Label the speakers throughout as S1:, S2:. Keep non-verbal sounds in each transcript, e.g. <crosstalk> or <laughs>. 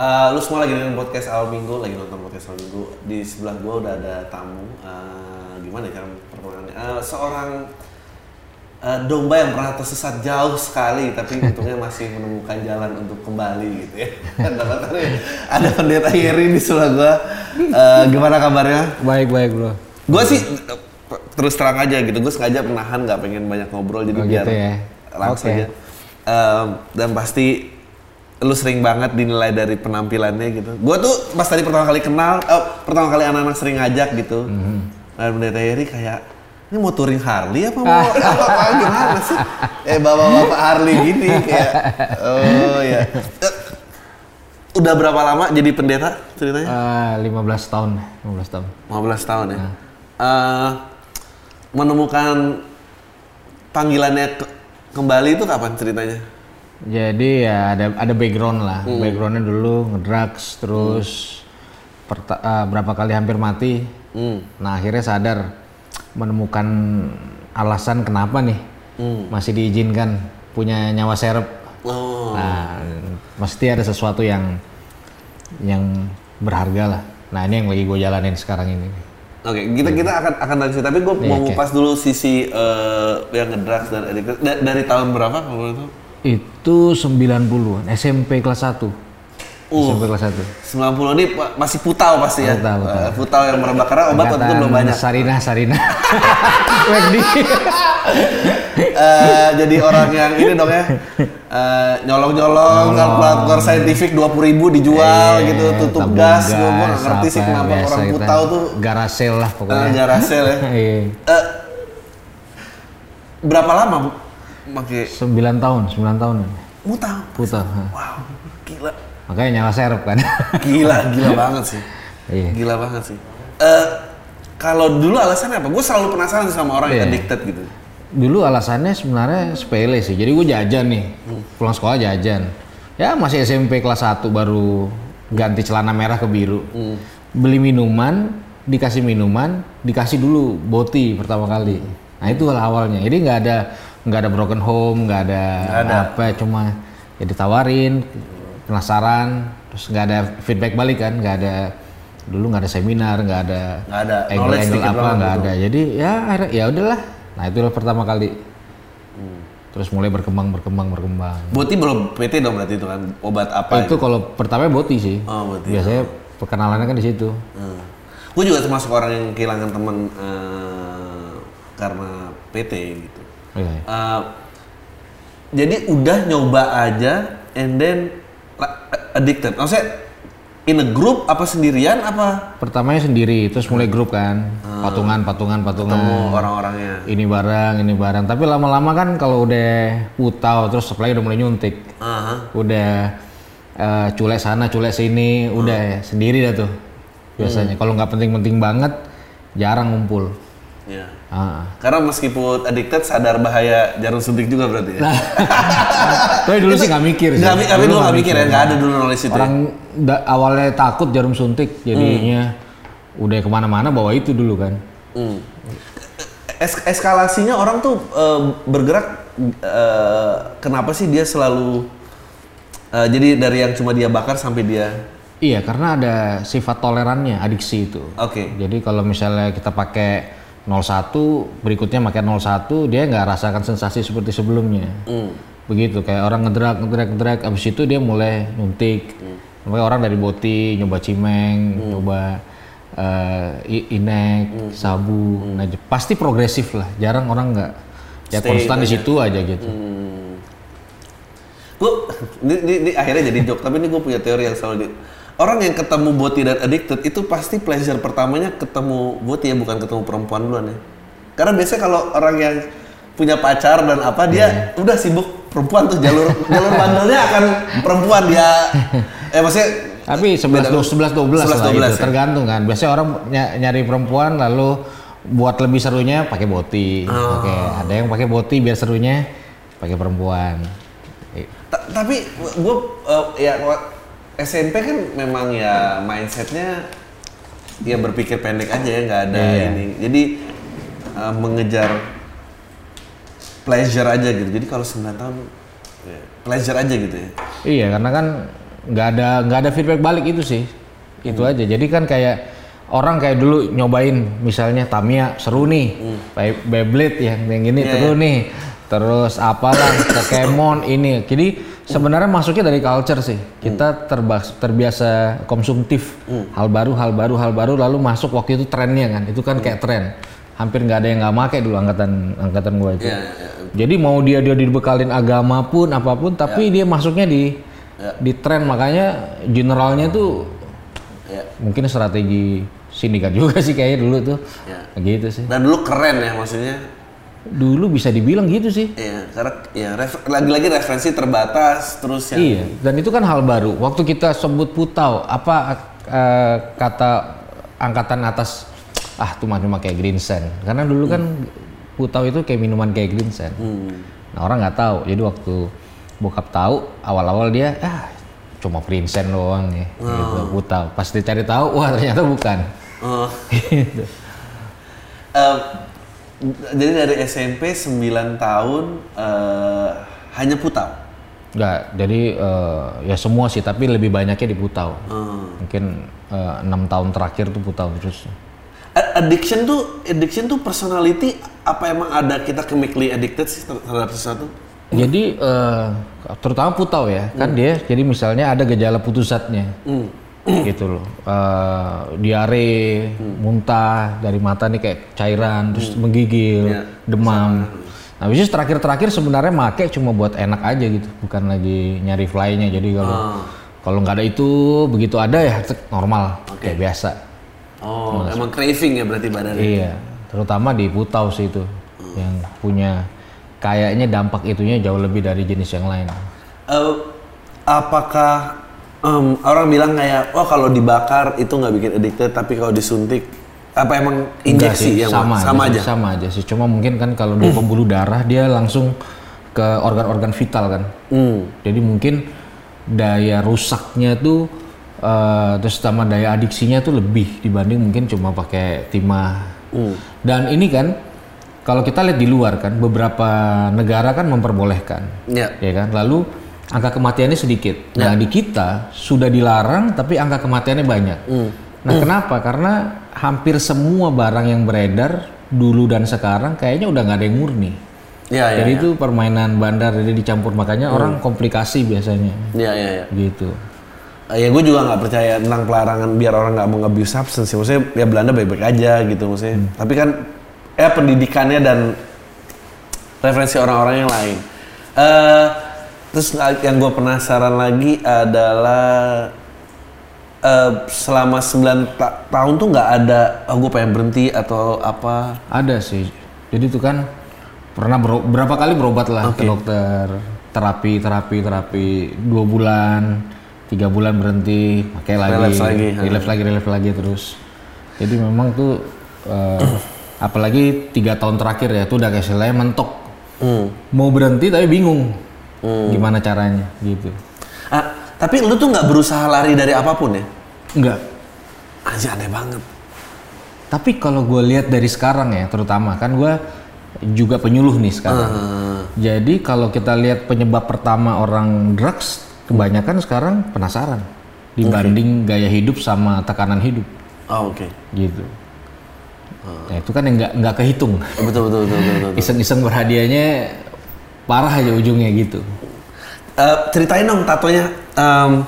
S1: Eh, lu semua lagi nonton podcast awal minggu, lagi nonton podcast awal minggu. Di sebelah gua udah ada tamu. Eh, gimana ya cara perkenalannya? Eh, seorang eh, domba yang pernah tersesat jauh sekali, tapi <laughs> untungnya masih menemukan jalan untuk kembali gitu ya. <laughs> Dapat ada, pendeta Yeri di sebelah gua. Eh, gimana kabarnya?
S2: Baik baik bro.
S1: Gue sih terus terang aja gitu, gue sengaja menahan nggak pengen banyak ngobrol jadi
S2: Oh,
S1: biar
S2: gitu ya.
S1: langsung
S2: Oke.
S1: aja. Em, dan pasti lu sering banget dinilai dari penampilannya gitu. Gue tuh pas tadi pertama kali kenal, eh, pertama kali anak-anak sering ngajak gitu.
S2: Mhm.
S1: Dan pendeta Yeri kayak ini mau touring Harley apa mau <laughs> apa, apa gimana sih? Eh bapak-bapak Harley gini kayak oh ya. Eh, Udah berapa lama jadi pendeta ceritanya?
S2: Ah, 15 tahun, 15 tahun.
S1: 15 tahun ya. Eh, menemukan panggilannya ke- kembali itu kapan ceritanya?
S2: Jadi ya ada ada background lah. Backgroundnya dulu ngedrugs, terus perta- ah, berapa kali hampir mati.
S1: Hmm.
S2: Nah akhirnya sadar menemukan alasan kenapa nih masih diizinkan punya nyawa serep.
S1: Oh.
S2: Nah mesti ada sesuatu yang yang berharga lah. Nah ini yang lagi gue jalanin sekarang ini.
S1: Oke, kita kita akan akan dari situ. Tapi gue
S2: Iya,
S1: mau
S2: oke.
S1: ngupas dulu sisi eh, yang ngedrugs dan addicted. Da- dari tahun berapa kalau tahu?
S2: Itu 90-an, SMP kelas 1. SMP kelas 1.
S1: 90 ini masih putau pasti ya.
S2: Putau, putau.
S1: Eh, putau yang merebak karena obat waktu itu belum banyak.
S2: Sarina, Sarina. <laughs>
S1: Eh, jadi orang yang ini dong ya. eh, nyolong-nyolong kalkulator saintifik 20.000 ribu dijual gitu, tutup
S2: Tabung
S1: gas. Gue nggak ngerti sih
S2: apa,
S1: kenapa orang
S2: kita
S1: putau tuh
S2: garasel lah
S1: eh,
S2: pokoknya.
S1: jarasel ya. <laughs>
S2: Iya.
S1: Eh, berapa lama pakai
S2: 9 tahun, 9 tahun.
S1: mutau?
S2: Putar.
S1: Wow, gila,
S2: Makanya nyawa serep kan.
S1: gila, <laughs> gila banget sih,
S2: Iya.
S1: gila banget sih. Eh, kalau dulu alasannya apa? Gue selalu penasaran sama orang yang
S2: Iya.
S1: addicted gitu.
S2: Dulu alasannya sebenarnya sepele sih. Jadi gue jajan nih. Pulang sekolah jajan. Ya masih SMP kelas 1 baru ganti celana merah ke biru. Beli minuman, dikasih minuman, dikasih dulu boti pertama kali. Nah itu awalnya. Jadi nggak ada nggak ada broken home, nggak ada,
S1: ada.
S2: apa, cuma ya ditawarin, penasaran, terus nggak ada feedback balik kan, nggak ada dulu nggak ada seminar, nggak ada
S1: Nggak ada,
S2: angle-angle
S1: dikit
S2: apa nggak
S1: gitu.
S2: ada. Jadi ya akhirnya ya udahlah. Nah itu pertama kali. Terus mulai berkembang berkembang berkembang.
S1: Boti belum PT dong berarti itu kan obat apa?
S2: itu kalau pertama boti sih.
S1: Oh, boti.
S2: Biasanya perkenalannya kan di situ.
S1: Hmm. Gue juga termasuk orang yang kehilangan teman eh, karena PT gitu.
S2: Iya.
S1: Eh, jadi udah nyoba aja and then addicted. Maksudnya in a group apa sendirian apa
S2: Pertamanya sendiri, terus mulai grup kan, patungan, patungan, patungan.
S1: ketemu orang-orangnya?
S2: Ini barang, ini barang. Tapi lama-lama kan kalau udah putau, terus supply udah mulai nyuntik,
S1: Aha.
S2: udah eh, culek sana, culek sini, udah sendiri dah tuh biasanya. Kalau nggak penting-penting banget, jarang ngumpul.
S1: Ya.
S2: Ah.
S1: Karena meskipun addicted sadar bahaya jarum suntik juga berarti ya. <laughs>
S2: Tapi dulu sih nggak mikir sih.
S1: Nggak mi- tapi
S2: Dulu
S1: lu nggak mikir ya, nggak ada dulu knowledge itu. ya?
S2: Orang da- awalnya takut jarum suntik, jadinya udah ke mana-mana bawa itu dulu kan.
S1: Hmm. Es- eskalasinya orang tuh eh, bergerak eh, kenapa sih dia selalu eh, jadi dari yang cuma dia bakar sampai dia
S2: Iya, karena ada sifat tolerannya adiksi itu.
S1: oke
S2: Jadi kalau misalnya kita pakai 01, berikutnya pakai 01, dia nggak rasakan sensasi seperti sebelumnya.
S1: Hmm.
S2: Begitu, kayak orang ngedrak, ngedrak, ngedrak, abis itu dia mulai nyuntik. Makanya orang dari boti, nyoba cimeng, nyoba eh, i- inek, sabu. Nah, j- pasti progresif lah. Jarang orang nggak ya
S1: Stay
S2: konstan di situ aja gitu.
S1: gue <laughs> ini, ini, ini akhirnya jadi joke tapi ini gue punya teori yang selalu di orang yang ketemu boti dan addicted itu pasti pleasure pertamanya ketemu boti ya bukan ketemu perempuan duluan ya karena biasanya kalau orang yang punya pacar dan apa dia udah sibuk perempuan tuh jalur jalur bandelnya akan perempuan dia eh maksudnya
S2: Tapi 11 12 11 12 lah
S1: 11, 12
S2: itu
S1: ya?
S2: tergantung kan. Biasanya orang ny- nyari perempuan lalu buat lebih serunya pakai boti.
S1: Oh.
S2: Oke, ada yang pakai boti biar serunya pakai perempuan.
S1: Ta- tapi gue ya wa- SMP kan memang ya mindsetnya ya berpikir pendek aja ya nggak ada
S2: Iya.
S1: ini. Jadi eh, mengejar pleasure aja gitu. Jadi kalau 9 tahun ya, pleasure aja gitu ya.
S2: Iya, karena kan nggak ada nggak ada feedback balik itu sih. Itu aja. Jadi kan kayak orang kayak dulu nyobain misalnya Tamiya seru nih. Bay- Beyblade yang yang ini
S1: Iya,
S2: seru nih. Terus apalah Pokemon ini. Jadi sebenarnya masuknya dari culture sih kita terbas- terbiasa konsumtif hal baru hal baru hal baru lalu masuk waktu itu trennya kan itu kan kayak tren hampir nggak ada yang nggak make dulu angkatan angkatan gua itu
S1: Iya, iya.
S2: jadi mau dia dia dibekalin agama pun apa pun, tapi dia masuknya di
S1: Ya.
S2: di tren makanya generalnya tuh
S1: Ya.
S2: mungkin strategi sindikat <laughs> juga sih kayaknya dulu tuh,
S1: Ya.
S2: gitu sih.
S1: Dan dulu keren ya maksudnya.
S2: Dulu bisa dibilang gitu sih.
S1: Iya, karena ya ref- lagi-lagi referensi terbatas terus yang
S2: Iya, dan itu kan hal baru. Waktu kita sebut putau, apa eh, kata angkatan atas ah tuh mah cuma kayak green sand. Karena dulu kan putau itu kayak minuman kayak green sand. Nah orang nggak tahu. Jadi waktu bokap tahu, awal-awal dia ah cuma green sand doang nih, gitu putau. Pas dicari tahu, wah ternyata bukan.
S1: Oh. <laughs>
S2: Gitu.
S1: Em, jadi dari SMP 9 tahun eh, hanya putau.
S2: Enggak, jadi eh, ya semua sih, tapi lebih banyaknya di putau.
S1: Hmm.
S2: Mungkin eh, enam tahun terakhir tuh putau terus.
S1: Addiction tuh addiction tuh personality apa emang ada kita chemically addicted sih ter- terhadap sesuatu?
S2: Jadi eh, terutama putau ya, kan dia jadi misalnya ada gejala putus zatnya. Gitu loh. Eh, diare, muntah dari mata nih kayak cairan, terus menggigil,
S1: Iya.
S2: demam. Nah, bisnis terakhir-terakhir sebenarnya make cuma buat enak aja gitu, bukan lagi nyari fly-nya. Jadi kalau kalau nggak ada itu, begitu ada ya normal, kayak biasa.
S1: Oh, emang craving ya berarti badannya.
S2: Iya, terutama di putau sih itu yang punya kayaknya dampak itunya jauh lebih dari jenis yang lain.
S1: Eh, apakah em, orang bilang kayak, oh kalau dibakar itu nggak bikin addicted, tapi kalau disuntik apa emang injeksi
S2: sih,
S1: yang
S2: sama,
S1: sama
S2: aja, sama aja sih. Cuma mungkin kan kalau di pembuluh darah dia langsung ke organ-organ vital kan.
S1: Hmm.
S2: Jadi mungkin daya rusaknya tuh eh, terus sama daya adiksinya tuh lebih dibanding mungkin cuma pakai timah.
S1: Hmm.
S2: Dan ini kan kalau kita lihat di luar kan beberapa negara kan memperbolehkan.
S1: Ya.
S2: ya kan lalu angka kematiannya sedikit. Nah di kita sudah dilarang tapi angka kematiannya banyak. Nah kenapa? Karena hampir semua barang yang beredar dulu dan sekarang kayaknya udah nggak ada yang murni.
S1: Ya, ya,
S2: jadi
S1: ya.
S2: itu permainan bandar jadi dicampur. Makanya orang komplikasi biasanya.
S1: Ya, ya, ya.
S2: gitu.
S1: Eh, ya gue juga nggak percaya tentang pelarangan biar orang nggak mau abuse substance. Maksudnya ya Belanda baik-baik aja gitu maksudnya. Tapi kan ya pendidikannya dan referensi orang-orang yang lain. eh terus yang gue penasaran lagi adalah eh selama 9 ta- tahun tuh nggak ada oh, gue pengen berhenti atau apa.
S2: ada sih. Jadi itu kan pernah berapa kali berobat lah ke dokter. Terapi terapi terapi. Dua bulan tiga bulan berhenti pakai lagi.
S1: Relapse lagi,
S2: relapse lagi relapse lagi terus. Jadi memang tuh eh, <clears throat> apalagi tiga tahun terakhir ya tuh udah kayak istilahnya mentok.
S1: Hmm.
S2: mau berhenti tapi bingung gimana caranya gitu
S1: Ah, tapi lu tuh nggak berusaha lari dari apa pun ya?
S2: enggak
S1: Aja aneh banget.
S2: tapi kalau gue lihat dari sekarang ya terutama kan gue juga penyuluh nih sekarang
S1: Ah.
S2: Jadi kalau kita lihat penyebab pertama orang drugs, kebanyakan sekarang penasaran dibanding gaya hidup sama tekanan hidup,
S1: Oh, oke.
S2: gitu. Nah itu kan yang nggak nggak kehitung.
S1: Betul, betul, betul, betul, betul. <laughs>
S2: Iseng-iseng berhadiahnya parah aja ujungnya gitu.
S1: Eh, ceritain dong tatonya. Em,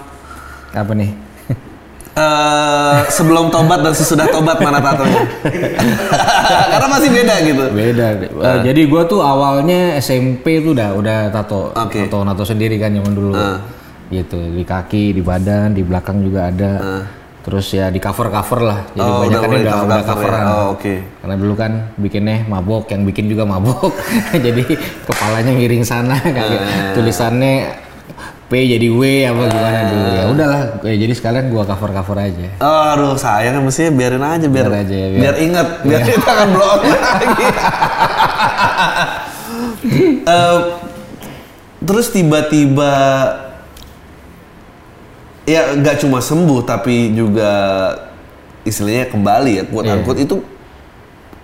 S2: Apa nih?
S1: eh, sebelum tobat dan sesudah tobat mana tatonya? <laughs> Karena masih beda gitu.
S2: Beda. deh. Eh, jadi gua tuh awalnya SMP tuh udah udah tato,
S1: Oke.
S2: tato nato sendiri kan zaman dulu.
S1: Ah.
S2: Gitu di kaki, di badan, di belakang juga ada. Terus ya di cover cover lah. Jadi
S1: Oh,
S2: banyak
S1: udah
S2: kan udah, udah
S1: cover-cover ya.
S2: coveran.
S1: Oh, oke.
S2: Karena dulu kan bikinnya mabok, yang bikin juga mabok. <laughs> jadi kepalanya miring sana, <laughs> kaki,
S1: Ah.
S2: tulisannya P jadi W apa gimana dulu. Ya udahlah, ya, jadi sekalian gua cover cover aja.
S1: Oh, aduh sayang kan mestinya biarin aja biar
S2: Biar aja ya,
S1: biar,
S2: biar-
S1: inget biar kita kan blow <laughs> lagi. Eh, terus tiba-tiba ya nggak cuma sembuh tapi juga istilahnya kembali ya quote
S2: Iya.
S1: unquote itu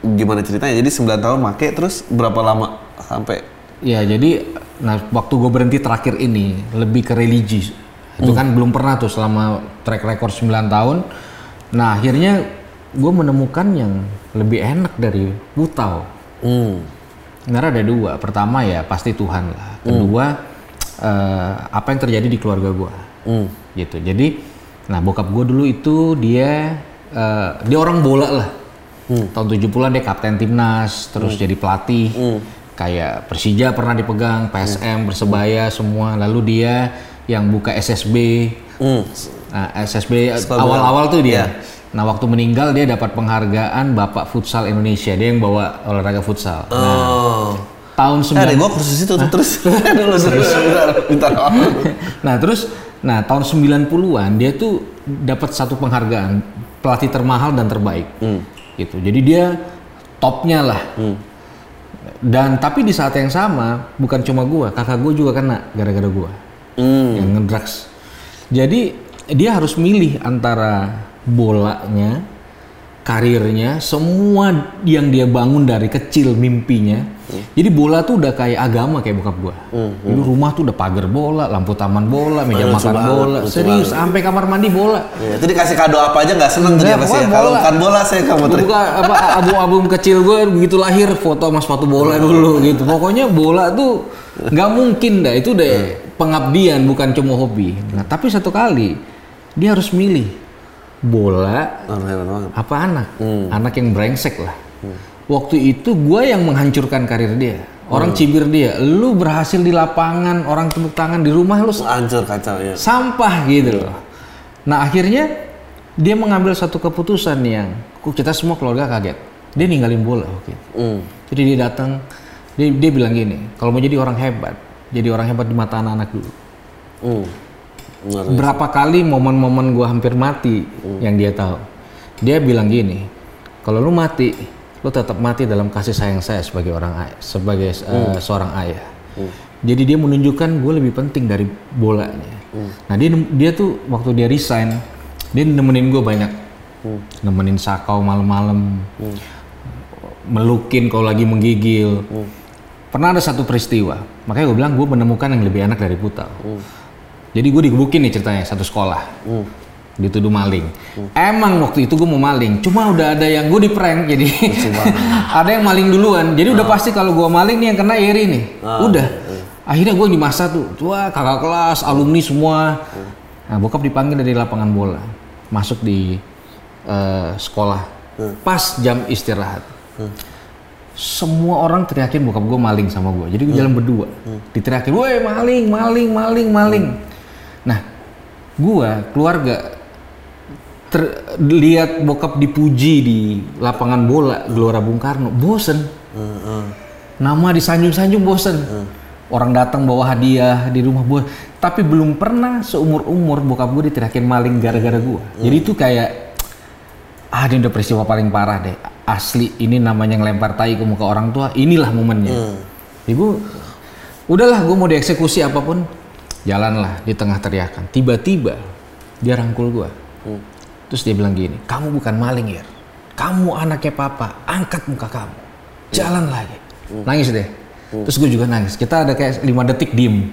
S1: gimana ceritanya? Jadi 9 tahun make terus berapa lama sampai
S2: Ya jadi, nah waktu gue berhenti terakhir ini lebih ke religi Itu kan belum pernah tuh selama track record 9 tahun. Nah, akhirnya gue menemukan yang lebih enak dari Butau.
S1: Hmm.
S2: Sebenarnya ada dua. Pertama ya pasti Tuhan lah. Kedua eh, apa yang terjadi di keluarga gue.
S1: Hmm.
S2: Gitu. Jadi, nah bokap gue dulu itu dia eh, dia orang bola lah. Tahun 70-an dia kapten timnas, terus jadi pelatih. Kayak Persija pernah dipegang, PSM, Persebaya semua. Lalu dia yang buka SSB.
S1: Hmm.
S2: Nah, SSB awal-awal tuh dia.
S1: Iya.
S2: Nah, waktu meninggal dia dapat penghargaan Bapak Futsal Indonesia. Dia yang bawa olahraga futsal.
S1: Oh.
S2: Tahun
S1: Eh, ada
S2: 9
S1: gua kursus itu tuh terus. Dulu <laughs> terus.
S2: Nah, terus nah tahun 90-an dia tuh dapat satu penghargaan pelatih termahal dan terbaik. Gitu. Jadi dia topnya lah. Dan tapi di saat yang sama bukan cuma gua, kakak gua juga kena gara-gara gua
S1: Hmm.
S2: yang ngedrugs. Jadi dia harus milih antara bolanya, karirnya, semua yang dia bangun dari kecil mimpinya. Jadi bola tuh udah kayak agama kayak bokap gua. Jadi rumah tuh udah pagar bola, lampu taman bola, meja
S1: Lucu
S2: makan
S1: banget,
S2: bola. Serius, sampai kamar mandi bola.
S1: Ya, itu dikasih kado apa aja nggak seneng tuh dia pasti. ya. Kalau bukan bola saya kamu
S2: Gua
S1: terima.
S2: buka apa album-album kecil gue begitu lahir foto sama sepatu bola dulu gitu. Pokoknya bola tuh nggak mungkin dah itu deh pengabdian bukan cuma hobi. Nah tapi satu kali dia harus milih bola
S1: Oh,
S2: apa anak, anak yang brengsek lah. Waktu itu gue yang menghancurkan karir dia. Orang cibir dia, lu berhasil di lapangan, orang tepuk tangan di rumah lu
S1: Hancur kacau ya.
S2: sampah gitu loh. Nah akhirnya dia mengambil satu keputusan yang kita semua keluarga kaget. Dia ninggalin bola oke.
S1: Hmm.
S2: Jadi dia datang, dia, dia bilang gini, kalau mau jadi orang hebat, jadi orang hebat di mata anak-anak dulu.
S1: Hmm. Benar.
S2: Berapa kali momen-momen gua hampir mati yang dia tahu. Dia bilang gini, kalau lu mati, lu tetap mati dalam kasih sayang saya sebagai orang sebagai eh, seorang ayah. Jadi dia menunjukkan gue lebih penting dari bolanya. Nah dia dia tuh waktu dia resign, dia nemenin gue banyak, nemenin sakau malam-malam, melukin kalau lagi menggigil. Pernah ada satu peristiwa, makanya gue bilang gue menemukan yang lebih enak dari Putau. Jadi gue digebukin nih ceritanya satu sekolah, dituduh maling. Emang waktu itu gue mau maling, cuma udah ada yang gue di prank jadi <laughs> ada yang maling duluan. Jadi udah pasti kalau gue maling nih yang kena Eri nih. Udah. Akhirnya gue di masa tuh, wah kakak kelas, alumni semua. Nah bokap dipanggil dari lapangan bola, masuk di eh, sekolah, pas jam istirahat. Semua orang teriakin bokap gue maling sama gue. Jadi gue jalan berdua. Diteriakin, woi maling, maling, maling, maling. Nah, gue keluarga ter- lihat bokap dipuji di lapangan bola Gelora Bung Karno, bosen. Nama disanjung-sanjung bosen. Orang datang bawa hadiah di rumah gue, tapi belum pernah seumur umur bokap gue diteriakin maling gara-gara gue. Jadi itu kayak ah ini udah peristiwa paling parah deh. Asli ini namanya ngelempar tai ke muka orang tua inilah momennya. Ibu udahlah gue mau dieksekusi apa pun jalanlah di tengah teriakan. Tiba-tiba dia rangkul gue terus dia bilang gini kamu bukan maling ya kamu anaknya papa angkat muka kamu. Jalan lagi. Nangis deh terus gue juga nangis. Kita ada kayak lima detik diem.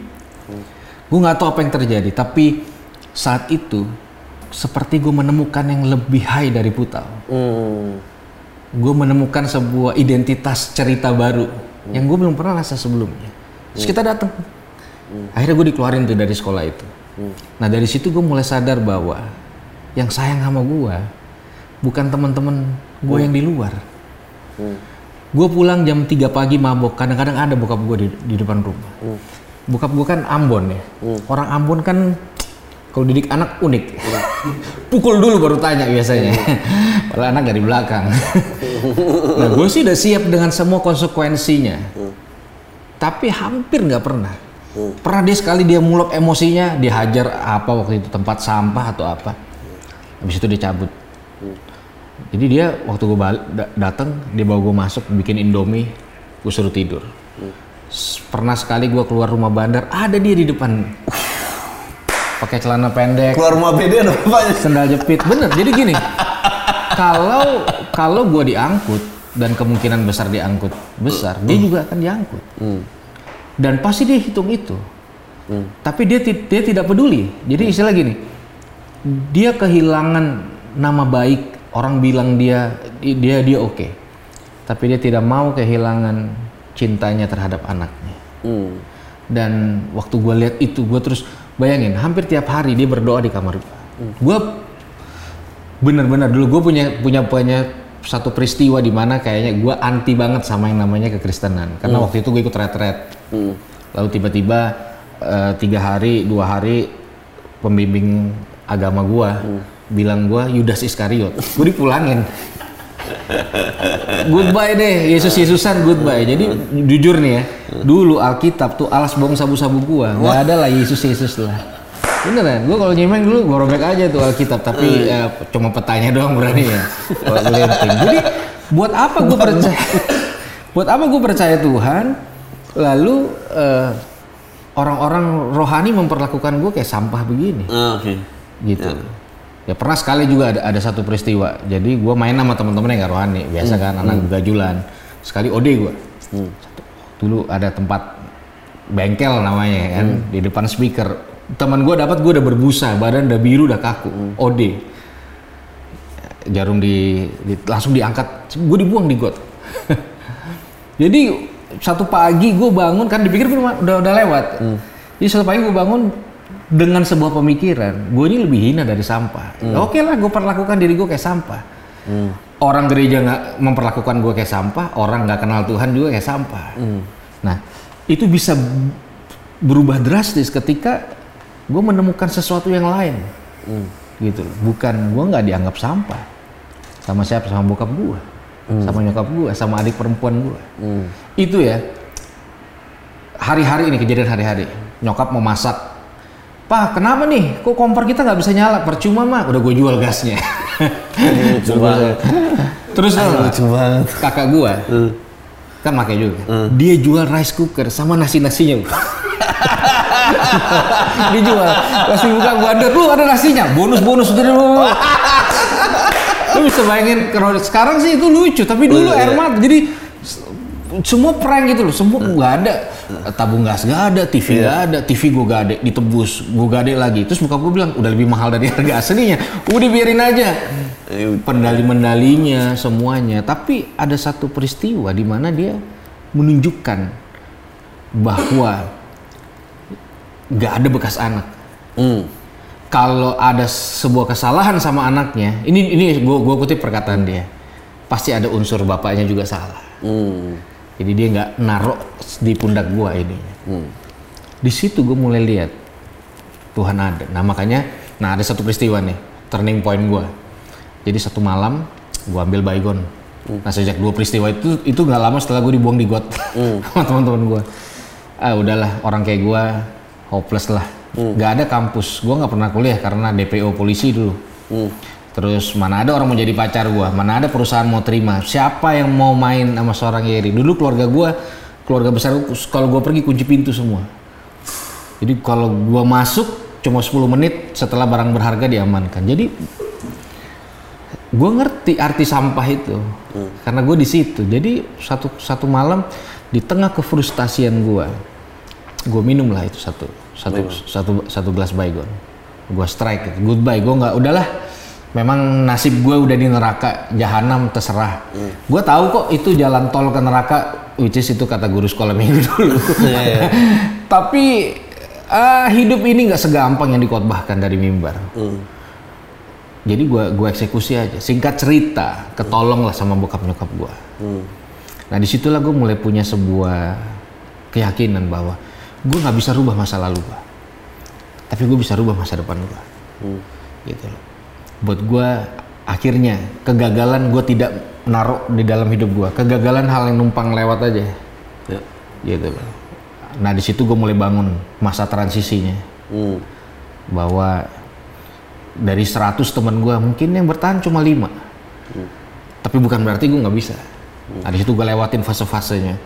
S2: Gue nggak tahu apa yang terjadi tapi saat itu seperti gue menemukan yang lebih high dari Putau.
S1: Hmm.
S2: Gue menemukan sebuah identitas cerita baru yang gue belum pernah rasa sebelumnya. Terus kita datang. Akhirnya gue dikeluarin tuh dari sekolah itu. Nah dari situ gue mulai sadar bahwa yang sayang sama gue bukan teman-teman gue yang di luar. Gue pulang jam 3 pagi mabok. Kadang-kadang ada bokap gue di, di depan rumah. Bokap gue kan Ambon ya. Orang Ambon kan <tsk> kalau didik anak unik. <laughs> Pukul dulu baru tanya biasanya. <laughs> Padahal anak dari belakang. <laughs> nah gue sih udah siap dengan semua konsekuensinya. Tapi hampir nggak pernah. Pernah dia sekali dia mulap emosinya, dihajar apa waktu itu tempat sampah atau apa. Habis itu dia cabut. Jadi dia waktu gue balik da- datang dia bawa gue masuk bikin indomie, gue suruh tidur. S- Pernah sekali gue keluar rumah bandar, ada dia di depan. Pakai celana pendek,
S1: Keluar rumah beda ada bapaknya.
S2: sendal jepit bener jadi gini kalau kalau gue diangkut dan kemungkinan besar diangkut besar dia juga akan diangkut dan pasti dia hitung itu Tapi dia dia tidak peduli. Jadi istilah gini, dia kehilangan nama baik. Orang bilang dia dia dia oke, tapi dia tidak mau kehilangan cintanya terhadap anaknya.
S1: Hmm.
S2: Dan waktu gue lihat itu, gue terus bayangin hampir tiap hari dia berdoa di kamar gue. Gue bener-bener dulu gue punya punya punya satu peristiwa di mana kayaknya gue anti banget sama yang namanya kekristenan. Karena waktu itu gue ikut retret. Lalu tiba-tiba eh, tiga hari dua hari pembimbing agama gue bilang gue Yudas Iskariot. Gue dipulangin. <laughs> Goodbye deh Yesus Yesusan goodbye. Jadi jujur nih ya dulu Alkitab tuh alas bong sabu-sabu gua. Nggak ada lah Yesus Yesus lah. Beneran gua kalau nyemeng dulu gua robek aja tuh Alkitab. Tapi ya, cuma petanya doang berani ya. Jadi buat apa gua percaya? <laughs> Buat apa gua percaya Tuhan? Lalu eh, orang-orang rohani memperlakukan gua kayak sampah begini.
S1: Ah, Oke.
S2: Gitu. Ya pernah sekali juga ada, ada satu peristiwa. Jadi gue main sama teman-teman yang gak rohani, biasa kan anak begajulan. Sekali ode gue. Dulu ada tempat bengkel namanya kan di depan speaker. Teman gue dapat gue udah berbusa, badan udah biru udah kaku. Ode. Jarum di, di- langsung diangkat, gue dibuang di got. <laughs> Jadi satu pagi gue bangun kan dipikir udah udah lewat. Jadi satu pagi gue bangun dengan sebuah pemikiran, gue ini lebih hina dari sampah. Oke lah, gue perlakukan diri gue kayak sampah. Orang gereja nggak memperlakukan gue kayak sampah, orang nggak kenal Tuhan juga kayak sampah. Nah, itu bisa berubah drastis ketika gue menemukan sesuatu yang lain, gitu. loh. Bukan gue nggak dianggap sampah sama siapa, sama bokap gue, sama nyokap gue, sama adik perempuan gue. Itu ya hari-hari ini kejadian hari-hari. Nyokap mau masak, Pak, kenapa nih? Kok kompor kita nggak bisa nyala? Percuma mah, udah gue jual gasnya.
S1: Lucu banget.
S2: Terus nggak?
S1: Lucu banget.
S2: kakak gua kan pakai juga. Dia jual rice cooker sama nasi nasinya. <laughs> Dijual. Pas dibuka gua ada, lu ada nasinya. Bonus bonus udah lu. <laughs> Lu bisa bayangin kalau sekarang sih itu lucu, tapi dulu
S1: Iya,
S2: air mata. Jadi semua prank gitu loh, semua nggak ada. Tabung gas nggak ada, TV nggak ada, TV gua gak ada, ditebus, gua gak ada lagi. Terus muka gua bilang udah lebih mahal dari harga aslinya, udah biarin aja.
S1: Eh,
S2: pendali-mendalinya semuanya. Tapi ada satu peristiwa di mana dia menunjukkan bahwa nggak ada bekas anak.
S1: Hmm.
S2: kalau ada sebuah kesalahan sama anaknya ini ini gue gua kutip perkataan dia. Pasti ada unsur bapaknya juga salah.
S1: Hmm.
S2: Jadi dia nggak naruh di pundak gua ini
S1: Hmm.
S2: di situ gue mulai lihat Tuhan ada. Nah makanya, nah ada satu peristiwa nih, turning point gue. Jadi satu malam gue ambil baygon. Nah sejak dua peristiwa itu itu nggak lama setelah gue dibuang di got <laughs> sama teman-teman gue. Ah udahlah orang kayak gue hopeless lah. Gak ada kampus. Gue nggak pernah kuliah karena DPO polisi dulu. Terus mana ada orang mau jadi pacar gue, mana ada perusahaan mau terima. Siapa yang mau main sama seorang Yeri? Dulu keluarga gue, keluarga besar gua, kalau gue pergi kunci pintu semua. Jadi kalau gua masuk cuma 10 menit setelah barang berharga diamankan. Jadi gua ngerti arti sampah itu karena gue di situ. Jadi satu satu malam di tengah kefrustasian gua, gua minum lah itu satu satu satu satu gelas baygon. Gua strike, goodbye. Gua nggak udahlah. Memang nasib gue udah di neraka, jahanam terserah. Gua tahu kok itu jalan tol ke neraka, which is itu kata guru sekolah minggu <laughs> dulu.
S1: Iya, iya.
S2: Tapi ah, hidup ini nggak segampang yang dikotbahkan dari mimbar.
S1: Hmm.
S2: Jadi gua gua eksekusi aja. Singkat cerita, ketolong lah sama bokap nyokap gua.
S1: Hmm.
S2: Nah di situlah gue mulai punya sebuah keyakinan bahwa gue nggak bisa rubah masa lalu gua, tapi gue bisa rubah masa depan gua.
S1: Hmm.
S2: Gitu loh. Buat gue akhirnya kegagalan gue tidak naruh di dalam hidup gua. Kegagalan hal yang numpang lewat aja.
S1: Ya.
S2: gitu. Nah di situ gue mulai bangun masa transisinya.
S1: Hmm.
S2: bahwa dari 100 teman gue mungkin yang bertahan cuma lima. Tapi bukan berarti gue nggak bisa. Nah di situ gue lewatin fase-fasenya.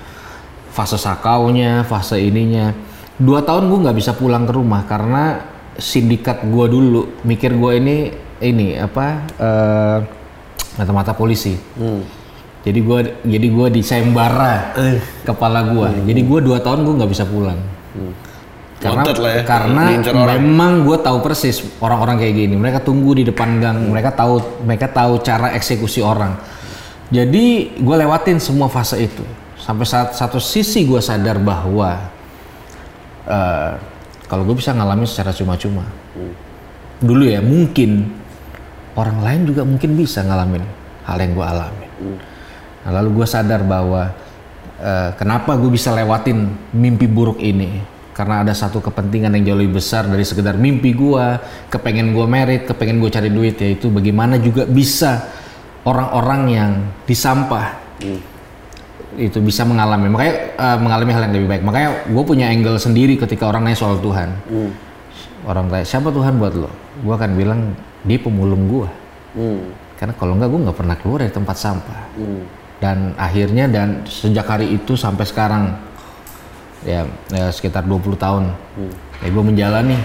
S2: Fase sakaunya fase ininya. Dua tahun gue nggak bisa pulang ke rumah karena sindikat gue dulu. Mikir gue ini ini apa eh, mata-mata polisi.
S1: Hmm.
S2: jadi gue jadi gue di sayembara
S1: Eh.
S2: kepala gue jadi gue dua tahun gue nggak bisa pulang. Karena
S1: Wanted lah ya,
S2: karena memang gue tahu persis orang-orang kayak gini. Mereka tunggu di depan gang mereka tahu mereka tahu cara eksekusi orang. Jadi gue lewatin semua fase itu. Sampai saat satu sisi gue sadar bahwa eh, kalau gue bisa ngalamin secara cuma-cuma. Dulu ya mungkin orang lain juga mungkin bisa ngalamin hal yang gue alami. Nah, lalu gue sadar bahwa eh, kenapa gue bisa lewatin mimpi buruk ini? Karena ada satu kepentingan yang jauh lebih besar dari sekedar mimpi gue kepengen gue merit kepengen gue cari duit yaitu bagaimana juga bisa orang-orang yang di sampah itu bisa mengalami. Makanya eh, mengalami hal yang lebih baik. Makanya gue punya angle sendiri ketika orang nanya soal Tuhan orang tanya siapa Tuhan buat lo? Gue akan bilang dia pemulung gue
S1: Hmm.
S2: karena kalau enggak gue nggak pernah keluar dari tempat sampah.
S1: Hmm.
S2: dan akhirnya dan sejak hari itu sampai sekarang ya, ya sekitar 20 tahun ya gue menjalani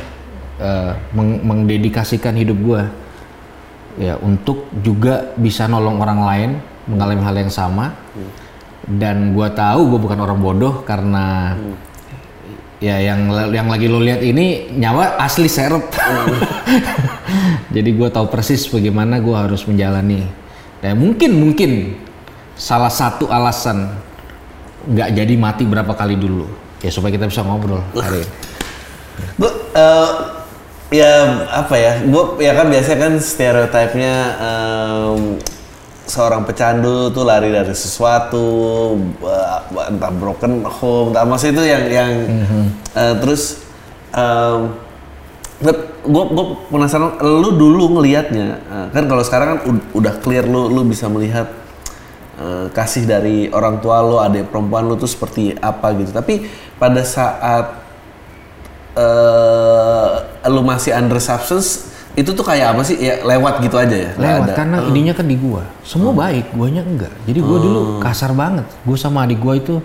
S2: eh, meng- mengdedikasikan hidup gue ya untuk juga bisa nolong orang lain mengalami hal yang sama. Dan gue tahu gue bukan orang bodoh karena ya yang yang lagi lo lihat ini nyawa asli seret <laughs> jadi gue tahu persis bagaimana gue harus menjalani. Dan mungkin mungkin salah satu alasan nggak jadi mati berapa kali dulu. Ya supaya kita bisa ngobrol hari ini.
S1: Gue eh, ya apa ya? Gue ya kan biasanya kan stereotipnya em, seorang pecandu tuh lari dari sesuatu, eh, entah broken home, entah maksudnya itu yang yang eh, terus gue gue penasaran lu dulu ngelihatnya eh, kan kalau sekarang kan ud- udah clear lu lu bisa melihat eh, kasih dari orang tua lu adik perempuan lu tuh seperti apa gitu. Tapi pada saat eh lu masih under substance itu tuh kayak apa sih? Ya lewat gitu aja ya?
S2: Lewat
S1: ada.
S2: karena ininya kan di gua. Semua baik guanya enggak. Jadi gua dulu kasar banget. Gua sama adik gua itu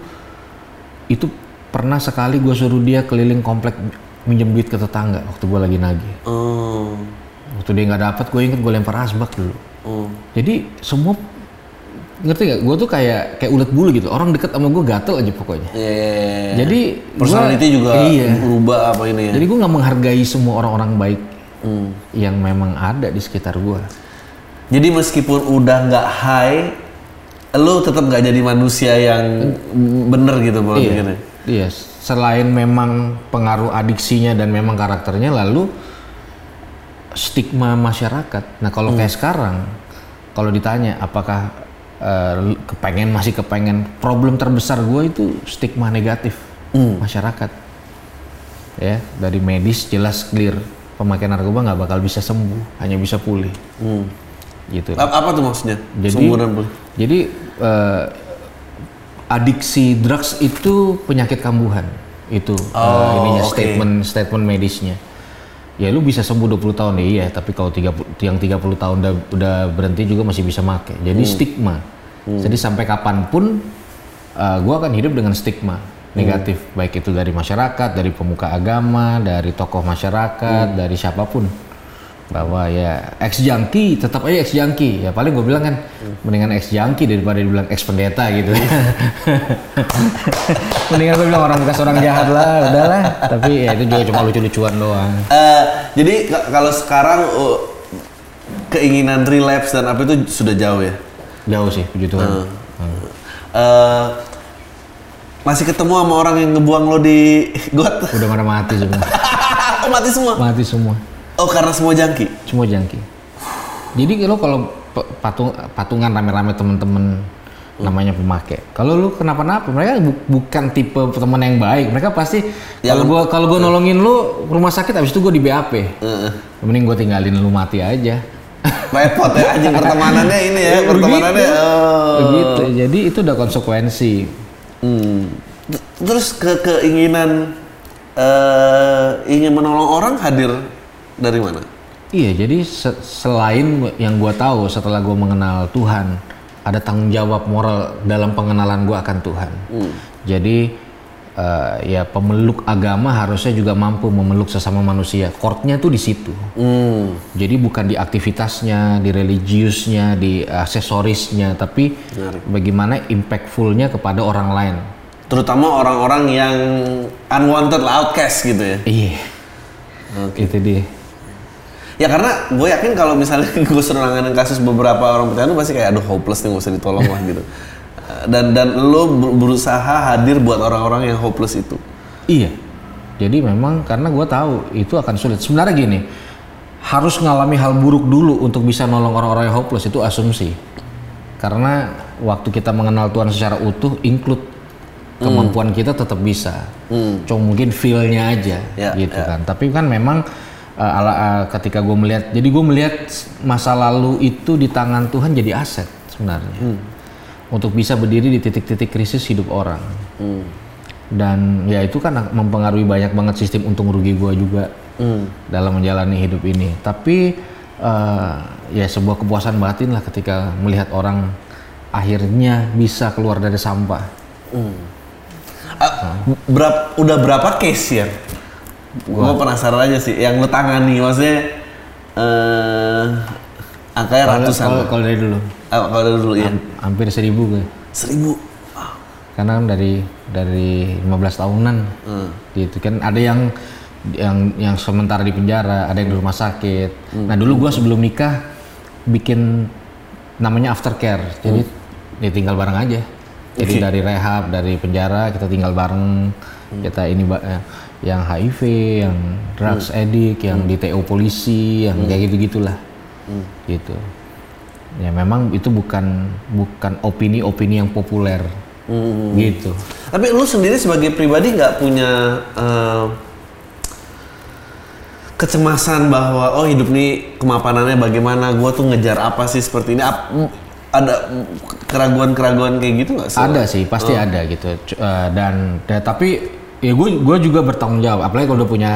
S2: itu pernah sekali gua suruh dia keliling komplek minjem duit ke tetangga waktu gua lagi nagih.
S1: Oh
S2: waktu dia nggak dapat gue inget gue lempar asbak dulu.
S1: Oh
S2: jadi semua ngerti gak gue tuh kayak kayak ulet bulu gitu. Orang deket sama gue gatel aja pokoknya.
S1: Iya, iya, iya.
S2: jadi
S1: personality
S2: gua-
S1: juga
S2: iya.
S1: berubah apa ini ya?
S2: Jadi gue nggak menghargai semua orang-orang baik
S1: Hmm.
S2: yang memang ada di sekitar gue
S1: jadi meskipun udah nggak high lu tetap nggak jadi manusia yang bener gitu pola
S2: iya. iya selain memang pengaruh adiksinya dan memang karakternya lalu stigma masyarakat. Nah kalau kayak sekarang kalau ditanya apakah eh, kepengen masih kepengen problem terbesar gue itu stigma negatif masyarakat. Ya dari medis jelas clear pemakaian narkoba nggak bakal bisa sembuh hanya bisa pulih
S1: Hmm.
S2: gitu
S1: Ap- apa tuh maksudnya
S2: Jadi-
S1: pulih.
S2: jadi eh, adiksi drugs itu penyakit kambuhan itu eh,
S1: Oh,
S2: ininya
S1: oke.
S2: statement statement medisnya. Ya lu bisa sembuh 20 tahun ya iya, tapi kalau 30 yang 30 tahun udah, udah berhenti juga masih bisa make. Jadi stigma. Jadi sampai kapan pun eh, gua akan hidup dengan stigma negatif baik itu dari masyarakat, dari pemuka agama, dari tokoh masyarakat, dari siapa pun. Bahwa ya ex junkie tetap aja ex junkie. Ya paling gue bilang kan mendingan ex junkie daripada dibilang ex pendeta gitu. <laughs> Mendingan gue bilang orang bekas orang jahat lah udahlah. Tapi ya itu juga cuma lucu-lucuan doang.
S1: Eh, jadi kalau sekarang uh, keinginan relapse dan apa itu sudah jauh ya?
S2: Jauh sih puji Tuhan.
S1: Eh, masih ketemu sama orang yang ngebuang lo di got
S2: udah pada mati semua <laughs>
S1: oh mati semua
S2: mati semua
S1: oh karena semua jangki
S2: semua junkie jadi lo kalau patung patungan rame-rame temen-temen namanya pemakai. Kalau lu kenapa-napa, mereka bu- bukan tipe teman yang baik. Mereka pasti kalau gua kalau gua nolongin lu rumah sakit habis itu gua di BAP.
S1: Heeh.
S2: Mending gua tinggalin lu mati aja.
S1: repot ya anjing pertemanannya ini ya <laughs> pertemanannya oh.
S2: Begitu. Jadi itu udah konsekuensi.
S1: Hmm. Terus ke keinginan eh ingin menolong orang hadir dari mana?
S2: Iya, jadi se- selain yang gua tahu setelah gua mengenal Tuhan, ada tanggung jawab moral dalam pengenalan gua akan Tuhan. Jadi eh, ya pemeluk agama harusnya juga mampu memeluk sesama manusia. Courtnya tuh di situ.
S1: Hmm.
S2: Jadi bukan di aktivitasnya, di religiusnya, di aksesorisnya, tapi
S1: Menarik.
S2: bagaimana impactfulnya kepada orang lain.
S1: Terutama orang-orang yang unwanted lah, outcast gitu ya.
S2: Iya. Itu dia.
S1: Ya karena gue yakin kalau misalnya <laughs> gue nanganin kasus beberapa orang pecandu pasti kayak aduh hopeless nih gak usah ditolong lah gitu. Dan dan lo ber- berusaha hadir buat orang-orang yang hopeless itu.
S2: Iya. Jadi memang karena gue tahu itu akan sulit. Sebenarnya gini, harus ngalami hal buruk dulu untuk bisa nolong orang-orang yang hopeless itu asumsi. Karena waktu kita mengenal Tuhan secara utuh, include kemampuan kita tetap bisa. Cuma mungkin feel-nya aja,
S1: Ya,
S2: gitu
S1: ya.
S2: kan. Tapi kan memang uh, ala, uh, ketika gue melihat, jadi gue melihat masa lalu itu di tangan Tuhan jadi aset sebenarnya. Untuk bisa berdiri di titik-titik krisis hidup orang dan ya itu kan mempengaruhi banyak banget sistem untung rugi gua juga dalam menjalani hidup ini tapi eh, ya sebuah kepuasan batin lah ketika melihat orang akhirnya bisa keluar dari sampah
S1: Ah, berap- udah berapa case ya? Gue penasaran aja sih. Yang lo tangani maksudnya eh angkanya ratusan.
S2: kalau dari dulu
S1: Ah, kalau dulu ya.
S2: hampir seribu gue.
S1: Seribu.
S2: karena kan dari dari 15 tahunan.
S1: Hmm.
S2: gitu kan ada yang yang yang sementara di penjara ada yang di rumah sakit.
S1: Hmm.
S2: nah dulu gua sebelum nikah bikin namanya aftercare jadi ya tinggal bareng aja. Jadi dari rehab dari penjara kita tinggal bareng. Kita ini eh, yang HIV yang drugs addict yang di TO polisi yang kayak gitu gitulah gitu ya memang itu bukan bukan opini-opini yang populer gitu
S1: Tapi lu sendiri sebagai pribadi nggak punya eh, kecemasan bahwa oh hidup nih kemapanannya bagaimana? Gua tuh ngejar apa sih seperti ini? Ap- ada keraguan-keraguan kayak gitu nggak?
S2: ada sih pasti ada gitu eh, dan, dan tapi ya gue gue juga bertanggung jawab apalagi kalau udah punya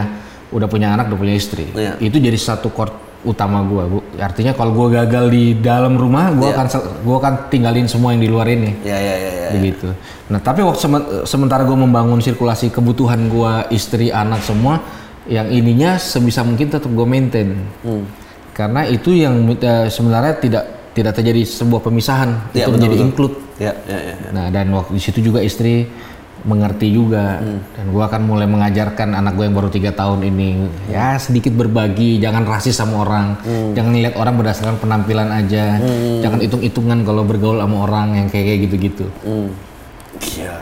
S2: udah punya anak udah punya istri
S1: Iya.
S2: itu jadi satu core utama gue artinya kalau gue gagal di dalam rumah gue
S1: Iya.
S2: akan gue akan tinggalin semua yang di luar ini
S1: Ya ya ya ya.
S2: begitu nah tapi waktu semen- sementara gue membangun sirkulasi kebutuhan gue istri anak semua yang ininya sebisa mungkin tetap gue maintain
S1: Hmm.
S2: karena itu yang eh, sebenarnya tidak tidak terjadi sebuah pemisahan
S1: Ya,
S2: itu
S1: betul,
S2: menjadi
S1: betul.
S2: include
S1: Ya ya ya. ya.
S2: Nah dan waktu di situ juga istri mengerti juga. Dan gua akan mulai mengajarkan anak gue yang baru tiga tahun ini ya sedikit berbagi jangan rasis sama orang. Jangan lihat orang berdasarkan penampilan aja. Jangan hitung-hitungan kalau bergaul sama orang yang kayak kayak gitu-gitu.
S1: Hmm. Iya.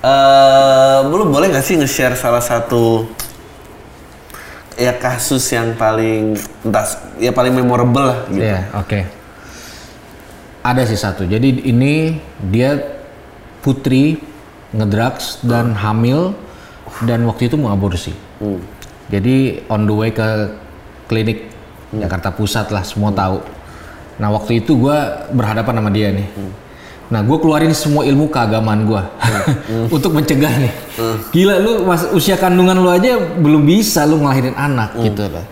S1: Eh, lu boleh nggak sih nge-share salah satu ya kasus yang paling entah ya paling memorable lah gitu.
S2: Iya oke. Ada sih satu. Jadi ini dia putri ngedrugs dan hamil dan waktu itu mau aborsi
S1: Hmm.
S2: Jadi on the way ke klinik Jakarta Pusat lah, semua tahu. Nah waktu itu gue berhadapan sama dia nih. Nah gue keluarin semua ilmu keagamaan gue <laughs> untuk mencegah nih. Gila lu mas, usia kandungan lu aja belum bisa lu ngelahirin anak gitu loh.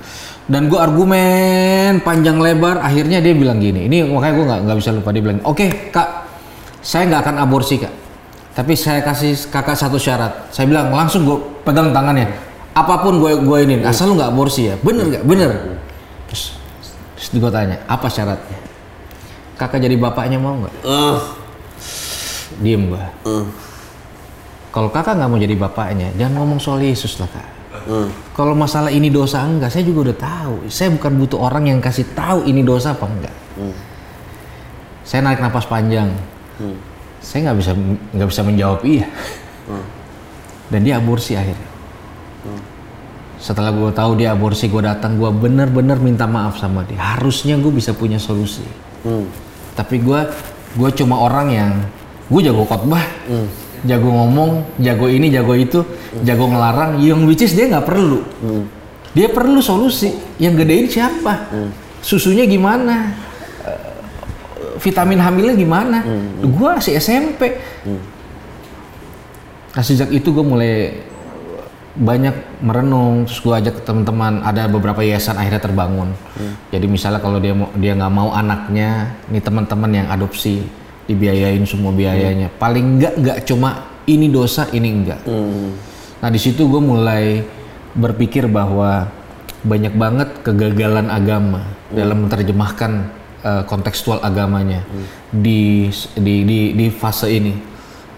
S2: Dan gue argumen panjang lebar, akhirnya dia bilang gini. Ini makanya gue nggak bisa lupa dia bilang, oke kak, saya nggak akan aborsi kak. Tapi saya kasih kakak satu syarat. Saya bilang langsung gue pegang tangannya. Apa pun gue gue ini, asal lu nggak aborsi ya. Bener nggak? Bener. Terus, terus gue tanya, apa syaratnya? Kakak jadi bapaknya mau nggak?
S1: Eh,
S2: Diem gue.
S1: eh,
S2: Kalau kakak nggak mau jadi bapaknya, jangan ngomong soal Yesus lah kak.
S1: eh.
S2: Kalau masalah ini dosa enggak, saya juga udah tahu. Saya bukan butuh orang yang kasih tahu ini dosa apa enggak. Saya narik napas panjang. Saya nggak bisa nggak bisa menjawab iya. Dan dia aborsi akhirnya. Setelah gue tahu dia aborsi, gue datang, gue bener-bener minta maaf sama dia. Harusnya gue bisa punya solusi.
S1: Hmm.
S2: Tapi gue gue cuma orang yang gue jago khotbah, jago ngomong, jago ini, jago itu, jago ngelarang. Yang which is dia nggak perlu. Dia perlu solusi. Yang gedein siapa? Susunya gimana? Vitamin hamilnya gimana? Gue si SMP. Nah sejak itu gue mulai banyak merenung terus gue ajak ke teman-teman ada beberapa yayasan akhirnya terbangun. Jadi misalnya kalau dia mau dia nggak mau anaknya nih teman-teman yang adopsi dibiayain semua biayanya. Paling nggak nggak cuma ini dosa ini enggak nah di situ gue mulai berpikir bahwa banyak banget kegagalan agama dalam menerjemahkan eh, kontekstual agamanya. Di, di di di fase ini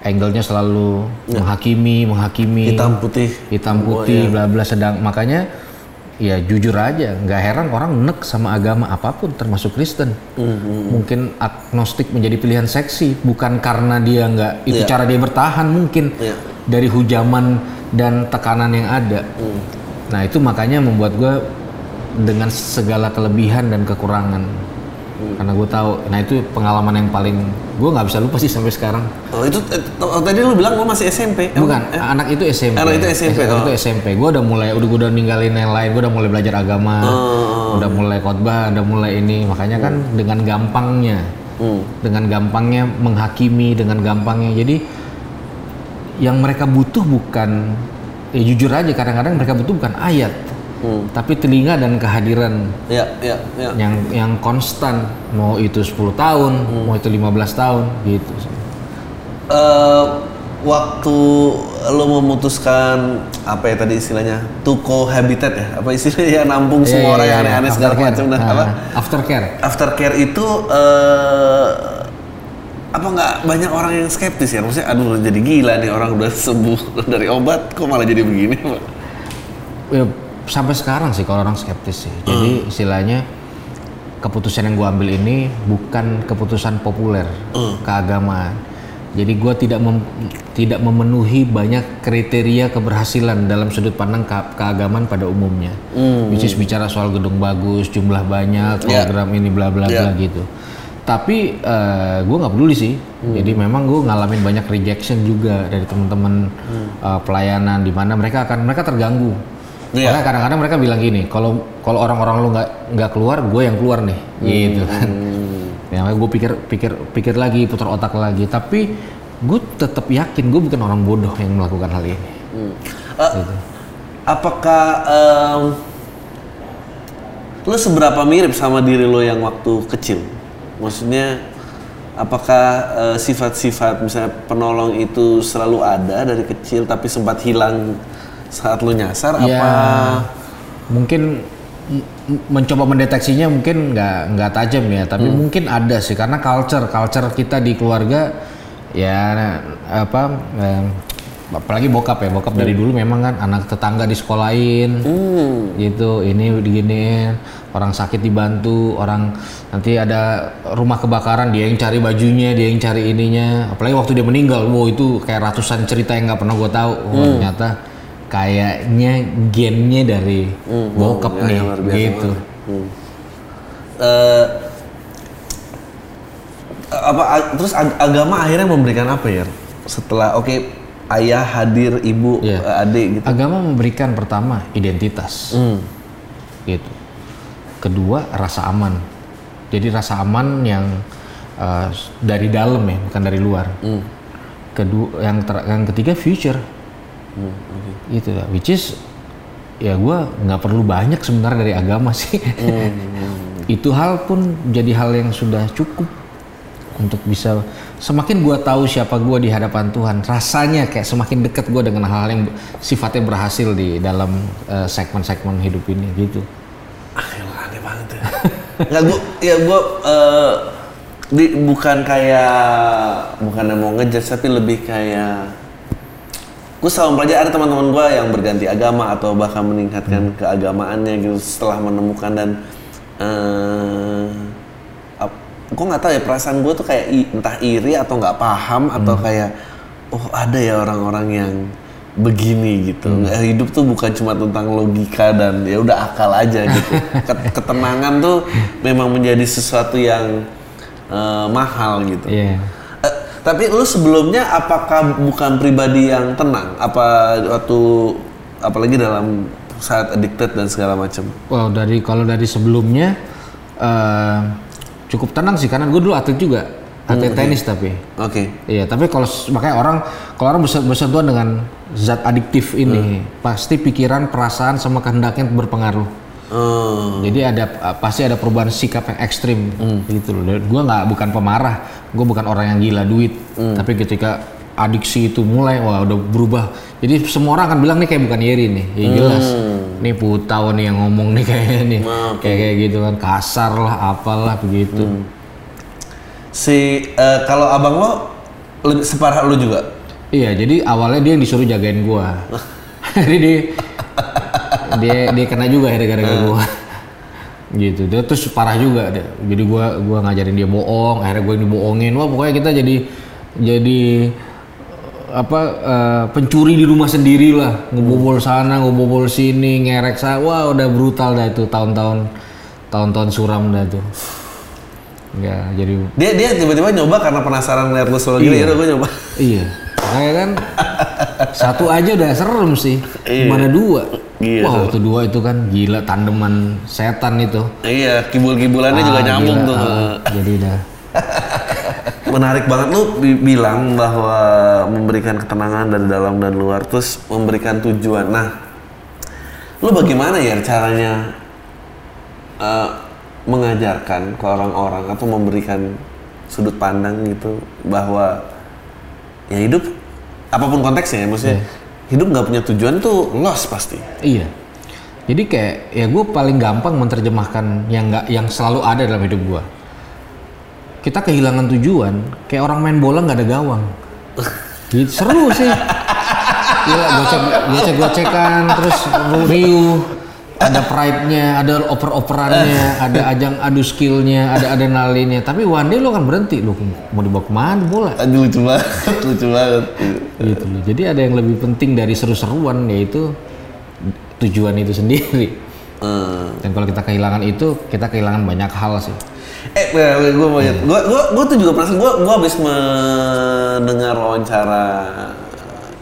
S2: angle-nya selalu menghakimi, menghakimi,
S1: Hitam putih.
S2: hitam putih, bla bla sedang. Makanya ya jujur aja nggak heran orang nek sama agama apa pun termasuk Kristen. Mungkin agnostik menjadi pilihan seksi bukan karena dia nggak itu
S1: Iya.
S2: cara dia bertahan mungkin
S1: Iya.
S2: dari hujaman dan tekanan yang ada. Nah itu makanya membuat gue dengan segala kelebihan dan kekurangan karena gue tahu nah itu pengalaman yang paling gue nggak bisa lupa sih sampai sekarang
S1: Oh itu eh, oh, tadi lu bilang lu masih SMP. Emang-
S2: Bukan, anak itu SMP.
S1: Anak itu SMP,
S2: Anak
S1: oh.
S2: itu SMP. Gue udah mulai, udah gue udah ninggalin yang lain. Gue udah mulai belajar agama,
S1: Oh.
S2: udah mulai khotbah, udah mulai ini. Makanya kan dengan gampangnya,
S1: Hmm.
S2: dengan gampangnya menghakimi, dengan gampangnya. Jadi yang mereka butuh bukan, ya jujur aja kadang-kadang mereka butuh bukan ayat,
S1: Hmm.
S2: tapi telinga dan kehadiran
S1: Ya, ya, ya.
S2: yang yang konstan. Mau itu 10 tahun,
S1: Hmm.
S2: mau itu 15 tahun, gitu.
S1: Eh, waktu lo memutuskan apa ya tadi istilahnya tuko habitat ya apa istilahnya ya nampung
S2: Iya,
S1: semua
S2: iya,
S1: orang yang
S2: iya.
S1: aneh-aneh segala macam nah,
S2: Ah,
S1: apa
S2: Aftercare.
S1: aftercare itu eh apa nggak banyak orang yang skeptis ya maksudnya aduh jadi gila nih orang udah sembuh <laughs> dari obat kok malah jadi begini Pak?
S2: Ya, sampai sekarang sih kalau orang skeptis sih. Jadi istilahnya keputusan yang gue ambil ini bukan keputusan populer keagamaan. Jadi gue tidak mem- tidak memenuhi banyak kriteria keberhasilan dalam sudut pandang ke- keagamaan pada umumnya. Which is bicara soal gedung bagus, jumlah banyak,
S1: Ya.
S2: program ini bla bla bla gitu. Tapi gue nggak peduli sih. Jadi memang gue ngalamin banyak rejection juga dari teman-teman eh, pelayanan di mana mereka akan mereka terganggu.
S1: Iya.
S2: Makanya kadang-kadang mereka bilang gini, kalau kalau orang-orang lu nggak nggak keluar, gue yang keluar nih, gitu kan. Ya gue pikir pikir pikir lagi, putar otak lagi. Tapi gue tetap yakin gue bukan orang bodoh yang melakukan hal ini.
S1: Eh, apakah em, lo seberapa mirip sama diri lo yang waktu kecil? Maksudnya apakah eh, sifat-sifat misalnya penolong itu selalu ada dari kecil tapi sempat hilang saat lo nyasar
S2: Ya,
S1: apa?
S2: mungkin mencoba mendeteksinya mungkin nggak nggak tajam ya, tapi mungkin ada sih karena culture culture kita di keluarga ya apa em, apalagi bokap ya bokap dari dulu memang kan anak tetangga disekolahin
S1: Hmm.
S2: gitu ini diginiin orang sakit dibantu orang nanti ada rumah kebakaran dia yang cari bajunya dia yang cari ininya apalagi waktu dia meninggal wow itu kayak ratusan cerita yang nggak pernah gue tahu Wah, ternyata kayaknya gennya dari bokap
S1: ya,
S2: nih
S1: ya,
S2: gitu
S1: Hmm. Eh, apa terus ag- agama akhirnya memberikan apa ya? Setelah oke ayah hadir, ibu,
S2: Iya.
S1: eh, adik gitu.
S2: agama memberikan pertama identitas
S1: Hmm.
S2: gitu. Kedua rasa aman. Jadi rasa aman yang uh, dari dalam ya, bukan dari luar.
S1: Hmm.
S2: Kedua yang ter- yang ketiga future.
S1: Hmm,
S2: Gitu lah. Which is ya gua nggak perlu banyak sebenarnya dari agama sih.
S1: Hmm, <laughs>
S2: Itu hal pun jadi hal yang sudah cukup untuk bisa semakin gua tahu siapa gua di hadapan Tuhan rasanya kayak semakin dekat gua dengan hal-hal yang sifatnya berhasil di dalam uh, segmen-segmen hidup ini gitu
S1: Ah, elah, aneh banget ya. <laughs> Nggak, gua, ya gua eh, di, bukan kayak bukan yang mau ngejudge tapi lebih kayak gue selalu belajar ada teman-teman gue yang berganti agama atau bahkan meningkatkan keagamaannya gitu setelah menemukan dan eh gue nggak tahu ya perasaan gue tuh kayak entah iri atau nggak paham atau kayak oh ada ya orang-orang yang begini gitu. Nggak, hidup tuh bukan cuma tentang logika dan ya udah akal aja gitu. <laughs> Ket- ketenangan tuh memang menjadi sesuatu yang eh, mahal gitu.
S2: Iya.
S1: Tapi lu sebelumnya apakah bukan pribadi yang tenang? Apa waktu apalagi dalam saat addicted dan segala macam?
S2: Wow, dari kalau dari sebelumnya eh, cukup tenang sih karena gue dulu atlet juga, atlet tenis tapi.
S1: Oke.
S2: Iya, tapi kalau makanya orang kalau orang berse- bersentuhan dengan zat adiktif ini, pasti pikiran, perasaan sama kehendaknya berpengaruh.
S1: Oh,
S2: Jadi ada uh, pasti ada perubahan sikap yang ekstrim gitu loh. Gua nggak bukan pemarah, gue bukan orang yang gila duit. Tapi ketika adiksi itu mulai, wah udah berubah. Jadi semua orang akan bilang nih kayak bukan Yeri nih, ya jelas. Nih putau nih yang ngomong nih <laughs> kayaknya nih, kayak kayak gitu kan kasar lah, apalah begitu.
S1: si eh, kalau abang lo Lebih separah lu juga.
S2: Iya, jadi awalnya dia yang disuruh jagain gua. <laughs> jadi dia dia dia kena juga akhirnya gara-gara gua. gitu. Dia terus parah juga dia. Jadi gua gua ngajarin dia bohong, akhirnya gua yang dibohongin. Wah, pokoknya kita jadi jadi apa eh, pencuri di rumah sendiri lah ngebobol sana ngebobol sini ngerek sana wah udah brutal dah itu tahun-tahun tahun-tahun suram dah tuh ya jadi
S1: Dia dia tiba-tiba nyoba karena penasaran ngeliat lu solo gini,
S2: Iya.
S1: ya gue nyoba.
S2: Iya, makanya kan <laughs> satu aja udah serem sih.
S1: Iya.
S2: Mana dua?
S1: Iya,
S2: Wow, itu dua itu kan gila tandeman setan itu.
S1: Iya, kibul-kibulannya juga
S2: Ah,
S1: nyambung
S2: gila.
S1: tuh.
S2: Ah, jadi udah. <laughs>
S1: Menarik banget lu bi- bilang bahwa memberikan ketenangan dari dalam dan luar terus memberikan tujuan. Nah, lu bagaimana ya caranya eh, mengajarkan ke orang-orang atau memberikan sudut pandang gitu bahwa ya hidup apa pun konteksnya ya maksudnya hidup nggak punya tujuan tuh lost pasti.
S2: Iya. Jadi kayak ya gue paling gampang menerjemahkan yang nggak yang selalu ada dalam hidup gue. Kita kehilangan tujuan, kayak orang main bola nggak ada gawang. Gitu, seru sih. Gila, gocek, gocek gocekan, terus riuh, ada pride-nya, ada oper-operannya, ada ajang adu skillnya, ada adrenalinnya. Tapi one day lo kan berhenti, lo mau dibawa ke mana bola?
S1: Aduh lucu banget, lucu banget.
S2: gitu loh. Jadi ada yang lebih penting dari seru-seruan yaitu tujuan itu sendiri.
S1: Eh,
S2: Dan kalau kita kehilangan itu, kita kehilangan banyak hal sih.
S1: Eh, gue mau. Gue gue gue tuh juga penasaran. Gue gue habis mendengar wawancara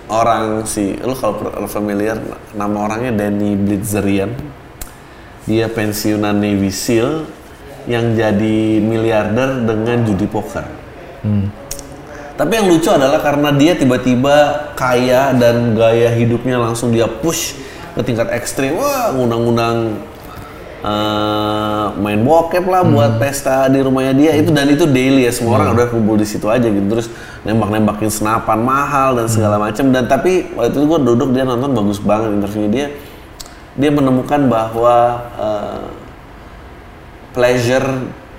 S1: orang si, lu kalau familiar nama orangnya Danny Blitzerian. Dia pensiunan Navy SEAL yang jadi miliarder dengan judi poker. Tapi yang lucu adalah karena dia tiba-tiba kaya dan gaya hidupnya langsung dia push ke tingkat ekstrim. Wah, ngundang-ngundang eh, main bokep lah buat pesta di rumahnya dia. Itu dan itu daily ya semua orang udah kumpul di situ aja gitu. Terus nembak-nembakin senapan mahal dan segala macam dan tapi waktu itu gue duduk dia nonton bagus banget interviewnya dia. Dia menemukan bahwa eh, pleasure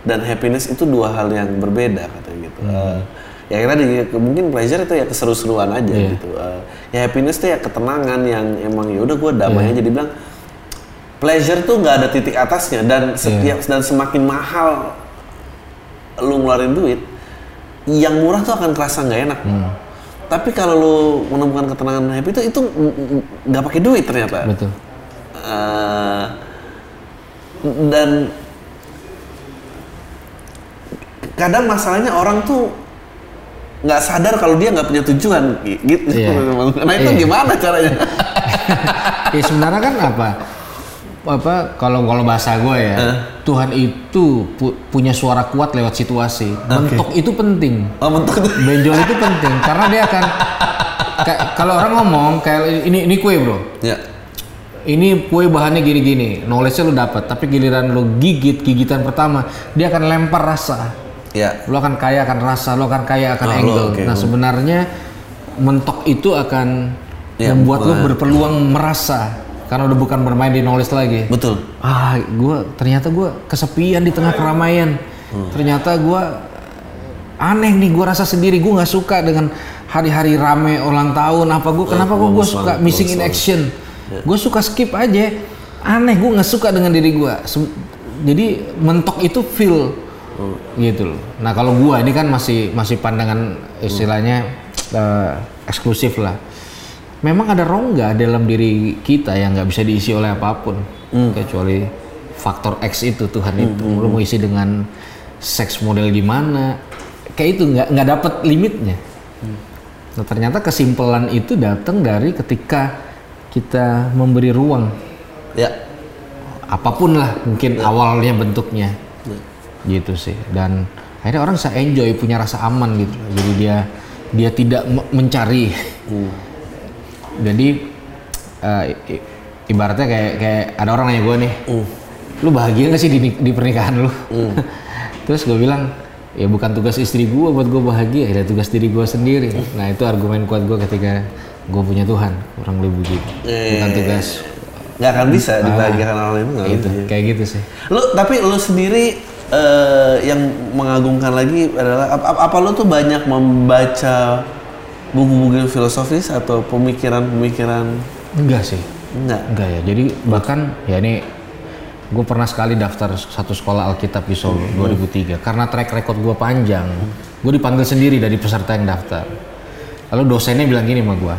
S1: dan happiness itu dua hal yang berbeda katanya gitu. Eh, ya kita tadi mungkin pleasure itu ya keseru-seruan aja
S2: Iya.
S1: gitu. Eh, ya happiness itu ya ketenangan yang emang ya udah gue damai aja dibilang pleasure tuh nggak ada titik atasnya dan setiap dan semakin mahal lu ngeluarin duit, yang murah tuh akan kerasa nggak enak. Tapi kalau lu menemukan ketenangan happy itu itu nggak pakai duit ternyata.
S2: Betul.
S1: Eh, dan kadang masalahnya orang tuh nggak sadar kalau dia nggak punya tujuan gi- gitu.
S2: Iya. <laughs>
S1: Nah itu
S2: Iya.
S1: gimana caranya? <laughs>
S2: ya sebenarnya kan apa? Apa kalau kalau bahasa gue ya, Tuhan itu pu- punya suara kuat lewat situasi. Mentok itu penting.
S1: Oh, tuh. <laughs>
S2: Benjol itu penting karena dia akan kalau orang ngomong kayak ini ini kue bro,
S1: Ya.
S2: ini kue bahannya gini-gini, knowledge-nya lu dapat, tapi giliran lu gigit gigitan pertama, dia akan lempar rasa.
S1: Ya.
S2: Lu akan kaya akan rasa, lu akan kaya akan
S1: Oh, lu
S2: angle.
S1: oke.
S2: Nah sebenarnya mentok itu akan
S1: Ya,
S2: membuat lu
S1: bukan.
S2: berpeluang merasa karena udah bukan bermain di knowledge lagi.
S1: Betul.
S2: Ah, gua ternyata gua kesepian di tengah keramaian.
S1: Hmm.
S2: Ternyata gua aneh nih, gua rasa sendiri. Gua nggak suka dengan hari-hari rame ulang tahun. Apa gua kenapa gua, gua
S1: bagus
S2: suka missing in action? Gua suka skip aja. Aneh, gua nggak suka dengan diri gua. Sem- Jadi mentok itu feel gitu loh. Nah kalau gua ini kan masih masih pandangan istilahnya eh, eksklusif lah. Memang ada rongga dalam diri kita yang nggak bisa diisi oleh apa pun. Kecuali faktor X itu Tuhan itu. Lu mau isi dengan seks model gimana? Kayak itu nggak nggak dapet limitnya. Nah ternyata kesimpulan itu datang dari ketika kita memberi ruang.
S1: Ya.
S2: apa pun lah mungkin awalnya bentuknya. Gitu sih. Dan akhirnya orang bisa enjoy punya rasa aman gitu. Jadi dia dia tidak me- mencari jadi eh, i- ibaratnya kayak kayak ada orang nanya gue nih lu bahagia gak sih di, di pernikahan lu? <laughs> Terus gue bilang ya bukan tugas istri gue buat gue bahagia ya tugas diri gue sendiri. Nah itu argumen kuat gue ketika gue punya Tuhan kurang lebih begitu. Bukan
S1: Eh,
S2: tugas
S1: Nggak akan bisa dibahagiakan orang lain
S2: itu
S1: bisa.
S2: kayak gitu sih.
S1: Lu tapi lu sendiri eh, yang mengagumkan lagi adalah apa, apa lu tuh banyak membaca buku-buku filosofis atau pemikiran-pemikiran
S2: Enggak sih.
S1: enggak?
S2: Enggak ya. Jadi bahkan ya ini gue pernah sekali daftar satu sekolah Alkitab di Solo 2003 karena track record gue panjang. Gue dipanggil sendiri dari peserta yang daftar. Lalu dosennya bilang gini sama gue,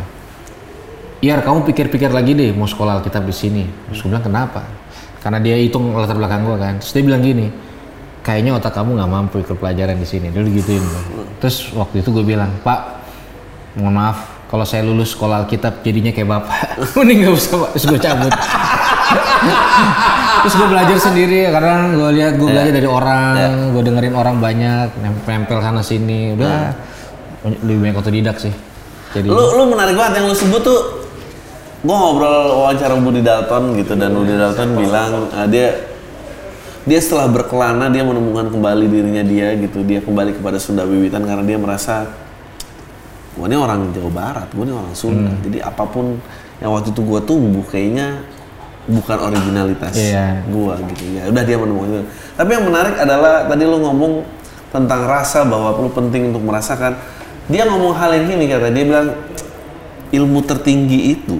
S2: Iyar kamu pikir-pikir lagi deh mau sekolah Alkitab di sini. Terus gue bilang kenapa? Karena dia hitung latar belakang gue kan. Terus dia bilang gini, kayaknya otak kamu nggak mampu ikut pelajaran di sini. Dia gituin. gua. Terus waktu itu gue bilang, Pak, mohon maaf kalau saya lulus sekolah Alkitab jadinya kayak bapak. <laughs> Mending nggak usah pak. Terus gue cabut. Terus gue belajar sendiri karena gue lihat gue belajar dari orang, gue dengerin orang banyak, nempel sana sini, udah lebih banyak otodidak sih. Jadi
S1: Lu lu menarik banget yang lu sebut tuh gua ngobrol wawancara Budi Dalton gitu dan Budi Dalton bilang eh, dia dia setelah berkelana dia menemukan kembali dirinya dia gitu dia kembali kepada Sunda Wiwitan karena dia merasa gua ini orang Jawa Barat gua ini orang Sunda. Jadi apa pun yang waktu itu gua tumbuh kayaknya bukan originalitas
S2: Iya.
S1: gua gitu. Ya udah dia menemukan itu. Tapi yang menarik adalah tadi lu ngomong tentang rasa bahwa lu penting untuk merasakan. Dia ngomong hal yang gini kata dia bilang ilmu tertinggi itu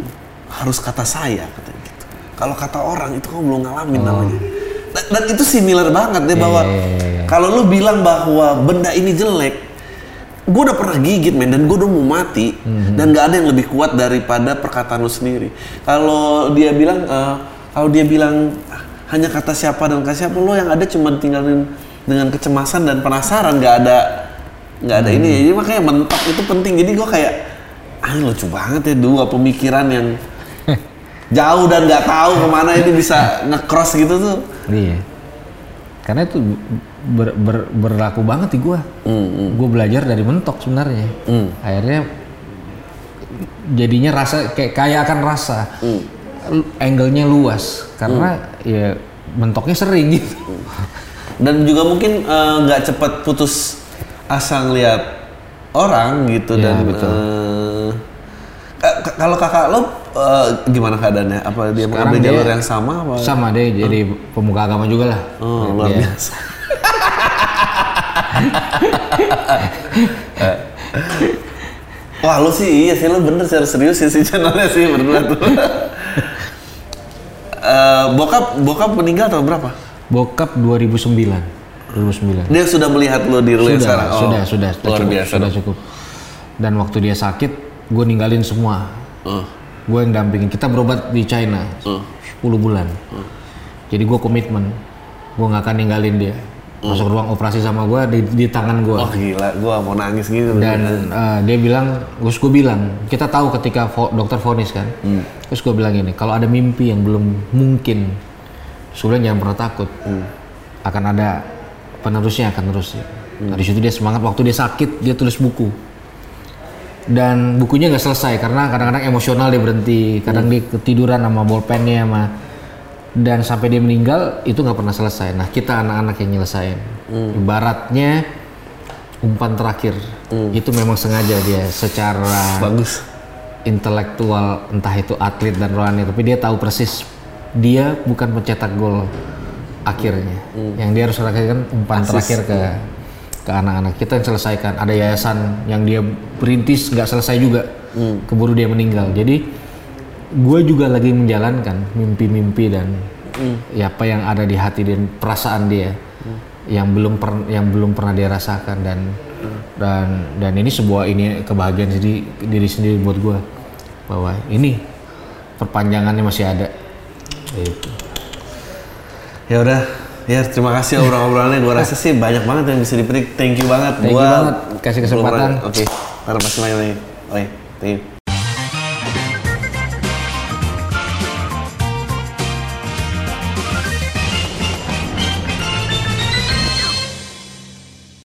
S1: harus kata saya katanya gitu. Kalau kata orang itu kamu belum ngalamin namanya. Dan, dan itu similar banget deh bahwa
S2: Iya, iya, iya.
S1: kalau lu bilang bahwa benda ini jelek gue udah pernah gigit men dan gue udah mau mati
S2: Mhm.
S1: dan gak ada yang lebih kuat daripada perkataan lu sendiri kalau dia bilang eh, kalau dia bilang "Ah, hanya kata siapa dan kata siapa lo yang ada cuma tinggalin dengan kecemasan dan penasaran nggak ada nggak ada ini
S2: Mhm.
S1: jadi makanya mentok itu penting jadi gue kayak ah lucu banget ya dua pemikiran yang <laughs> jauh dan nggak tahu ke mana ini bisa nge-cross gitu tuh
S2: Iya. Karena itu ber- ber- berlaku banget di gua.
S1: Hmm,
S2: Gua belajar dari mentok sebenarnya. Akhirnya jadinya rasa kayak kaya akan rasa.
S1: Hmm.
S2: Lu- Angle-nya luas karena ya mentoknya sering gitu.
S1: dan juga mungkin eh, nggak cepat putus asa ngeliat orang gitu
S2: Iya,
S1: dan
S2: betul.
S1: k- kalau kakak lo eh, gimana keadaannya apa dia mengambil jalur yang sama apa
S2: Sama deh jadi pemuka agama juga lah.
S1: oh luar biasa <laughs> Wah lu sih iya sih lu bener secara serius ya sih channelnya sih berdua tuh. <laughs> Eh, bokap bokap meninggal tahun berapa?
S2: Bokap 2009. 2009.
S1: Dia sudah melihat lo di yang
S2: sudah,
S1: sekarang. Oh,
S2: sudah, sudah,
S1: luar
S2: cukup,
S1: biasa.
S2: sudah cukup. Dan waktu dia sakit, gue ninggalin semua.
S1: Oh,
S2: Gue yang dampingin. Kita berobat di China
S1: oh.
S2: 10 bulan. Jadi gue komitmen, gue nggak akan ninggalin dia. Masuk ruang operasi sama gue di, di tangan gue.
S1: Oh gila, gua mau nangis gitu.
S2: Dan eh, dia bilang, terus gue bilang, kita tahu ketika vo- dokter vonis kan. Terus gue bilang ini, kalau ada mimpi yang belum mungkin, sebenarnya jangan pernah takut. Akan ada penerusnya akan terus. Nah, di situ dia semangat. Waktu dia sakit, dia tulis buku. Dan bukunya nggak selesai karena kadang-kadang emosional dia berhenti. Kadang dia ketiduran sama bolpennya sama dan sampai dia meninggal itu nggak pernah selesai. Nah kita anak-anak yang nyelesain. Ibaratnya umpan terakhir. Itu memang sengaja dia secara
S1: Bagus.
S2: intelektual entah itu atlet dan rohani. Tapi dia tahu persis dia bukan pencetak gol akhirnya. Yang dia harus lakukan umpan terakhir ke ke anak-anak. Kita yang selesaikan. Ada yayasan yang dia perintis nggak selesai juga. Keburu dia meninggal. Jadi gue juga lagi menjalankan mimpi-mimpi dan ya apa yang ada di hati dan perasaan dia yang belum per- yang belum pernah dia rasakan dan dan dan ini sebuah ini kebahagiaan diri diri sendiri buat gue bahwa ini perpanjangannya masih ada Gitu.
S1: Ya udah, ya terima kasih obrolan-obrolannya. Gua rasa sih banyak banget yang bisa dipetik. Thank you banget.
S2: Thank you banget, kasih kesempatan.
S1: Oke, ntar pasti main lagi. Oke, thank you.